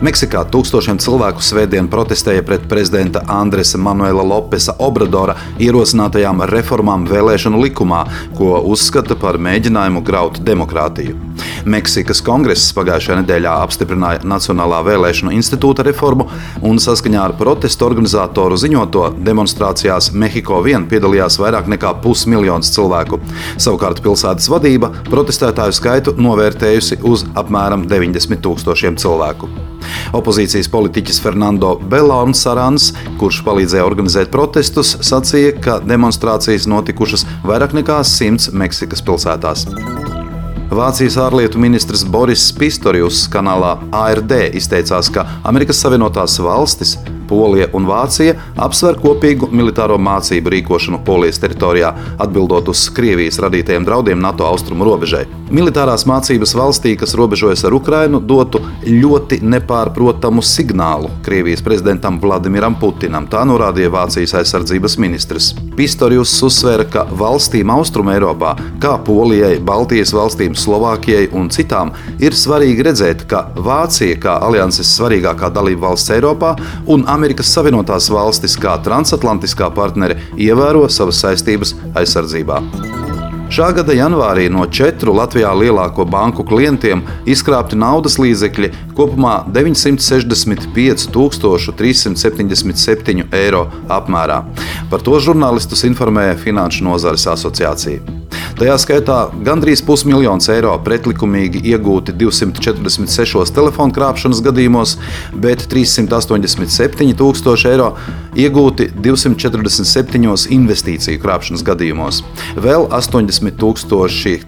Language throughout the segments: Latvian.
Meksikā tūkstošiem cilvēku svētdien protestēja pret prezidenta Andresa Manuela Lopesa Obradora ierosinātajām reformām vēlēšanu likumā, ko uzskata par mēģinājumu graut demokrātiju. Meksikas kongress pagājušajā nedēļā apstiprināja Nacionālā vēlēšanu institūta reformu, un saskaņā ar protestu organizatoru ziņoto demonstrācijās Mehiko vien piedalījās vairāk nekā pusmiljons cilvēku. Savukārt pilsētas vadība protestētāju skaitu novērtējusi uz apmēram 90 tūkstošiem cilvēku. Opozīcijas politiķis Fernando Belons Sarans, kurš palīdzēja organizēt protestus, sacīja, ka demonstrācijas notikušas vairāk nekā simts Meksikas pilsētās. Vācijas ārlietu ministrs Boris Pistorius kanālā ARD izteicās, ka Amerikas Savienotās valstis Polija un Vācija apsver kopīgu militāro mācību rīkošanu Polijas teritorijā, atbildot uz Krievijas radītajiem draudiem NATO austrumu robežai. Militārās mācības valstī, kas robežojas ar Ukrainu, dotu ļoti nepārprotamu signālu Krievijas prezidentam Vladimiram Putinam, tā norādīja Vācijas aizsardzības ministrs. Pistorius uzsvēra, ka valstīm Austrum Eiropā, kā Polijai, Baltijas valstīm, Slovākijai un citām, ir svarīgi redzēt, ka Vācija, kā alianses svarīgākā dalība valsts Eiropā, un Amerikas Savienotās valstis, kā transatlantiskā partnere, ievēro savas saistības aizsardzībā. Šā gada janvārī no četru Latvijā lielāko banku klientiem izkrāpti naudas līdzekļi kopumā 965,377 eiro apmērā. Par to žurnālistus informēja Finanšu nozares asociācija. Tajā skaitā gandrīz pusmiljons eiro pretlikumīgi iegūti 246 telefonu krāpšanas gadījumos, bet 387 tūkstoši eiro iegūti 247 investīciju krāpšanas gadījumos. Vēl 80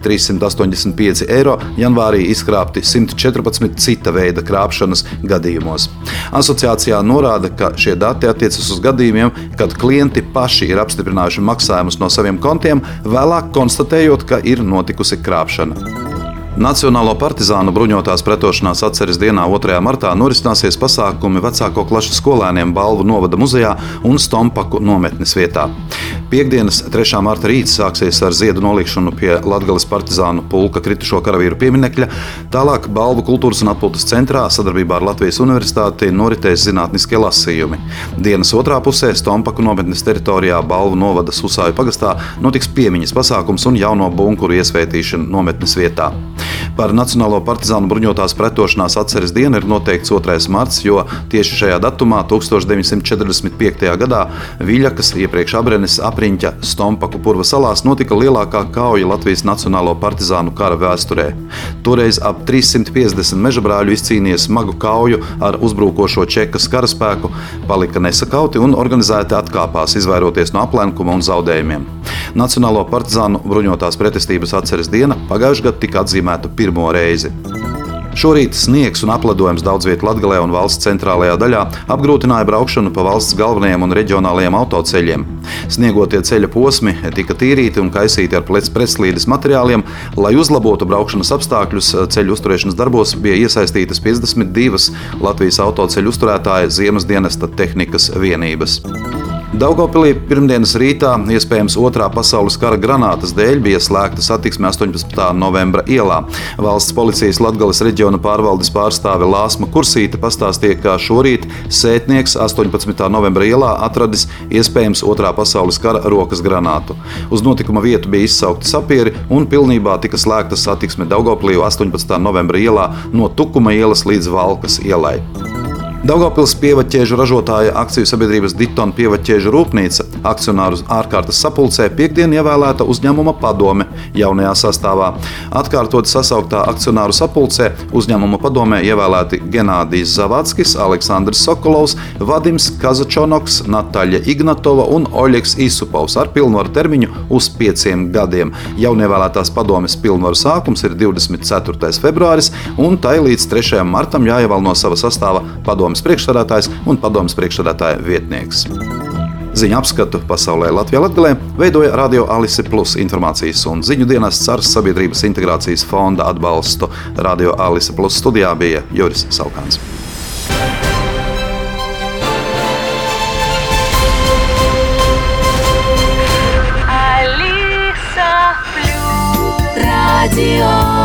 385 eiro janvārī izkrāpti 114 cita veida krāpšanas gadījumos. Asociācijā norāda, ka šie dati attiecas uz gadījumiem, kad klienti paši ir apstiprinājuši maksājumus no saviem kontiem, vēlāk konstatējot, ka ir notikusi krāpšana. Nacionālo partizānu bruņotās pretošanās atceres dienā 2. martā norisināsies pasākumi vecāko klašu skolēniem Balvu novada muzejā un Stompaku nometnes vietā. Piektdienas 3. marta rīts sāksies ar ziedu nolikšanu pie Latvijas partizānu pulka kritušo karavīru pieminekļa. Tālāk Balvu kultūras un atpūtas centrā sadarbībā ar Latvijas universitāti noritēs zinātniskie lasījumi. Dienas otrā pusē Stompaku nometnes teritorijā Balvu novada Susāju pagastā notiks piemiņas pasākums un jauno bunkuru iesvētīšana nometnes vietā. Par Nacionālo partizānu bruņotās pretošanās atceres dienu ir noteikts 2. marts, jo tieši šajā datumā 1945. gadā Viļakas, iepriekš Abrenes, apriņķa Stompaku purva salās notika lielākā kauja Latvijas Nacionālo partizānu kara vēsturē. Toreiz ap 350 mežabrāļu izcīnīja smagu kauju ar uzbrukošo čekas karaspēku, palika nesakauti un organizēti atkāpās, izvairoties no aplenkuma un zaudējumiem. Nacionālo partizānu bruņotās pretestības atceres diena pagājušajā gadā tika atzīmēta pirmo reizi. Šorīt sniegs un apledojums daudz vietā Latvijā un valsts centrālajā daļā apgrūtināja braukšanu pa valsts galvenajiem un reģionālajiem autoceļiem. Sniegotie ceļa posmi tika tīrīti un kaisīti ar pretslīdes materiāliem. Lai uzlabotu braukšanas apstākļus, ceļu uzturēšanas darbos bija iesaistītas 52 Latvijas autoceļu uzturētāja ziemas dienesta tehnikas vienības. Daugopilī pirmdienas rītā, iespējams, otrā pasaules kara granātas dēļ, bija slēgta satiksme 18. novembra ielā. Valsts policijas Latvijas reģiona pārvaldes pārstāve Lāsma Kursīte pastāstīja, ka šorīt sētnieks 18. novembra ielā atradis iespējams otrā pasaules kara rokas granātu. Uz notikuma vietu bija izsaukti sapieri un pilnībā tika slēgta satiksme Daugopilī 18. novembra ielā no Tukuma ielas līdz Valkas ielai. Daugopils pievaķēžu ražotāja akciju sabiedrības Ditona pievaķēžu rūpnīca akcionāru ārkārtas sapulcē piekdien ievēlēta uzņēmuma padome jaunajā sastāvā. Atkārtot sasauktā akcionāru sapulcē uzņēmuma padomē ievēlēti Genādijs Zavadskis, Aleksandrs Sokolovs, Vadims Kazačonoks, Nataļa Ignatova un Oļegs Isupovs ar pilnvaru termiņu uz pieciem gadiem. Jaunievēlētās padomes pilnvaru sākums ir 24. februāris, un tai līdz 3. martam jāievēl no sava sastāva padomes padomas priekšstādātājs un padomas priekšstādātāja vietnieks. Ziņu apskatu pasaulē Latvijā Latvijā veidoja Radio Alise Plus informācijas un ziņu dienas CARS sabiedrības integrācijas fonda atbalstu. Radio Alise Plus studijā bija Juris Saukāns. Alisa Plus. Radio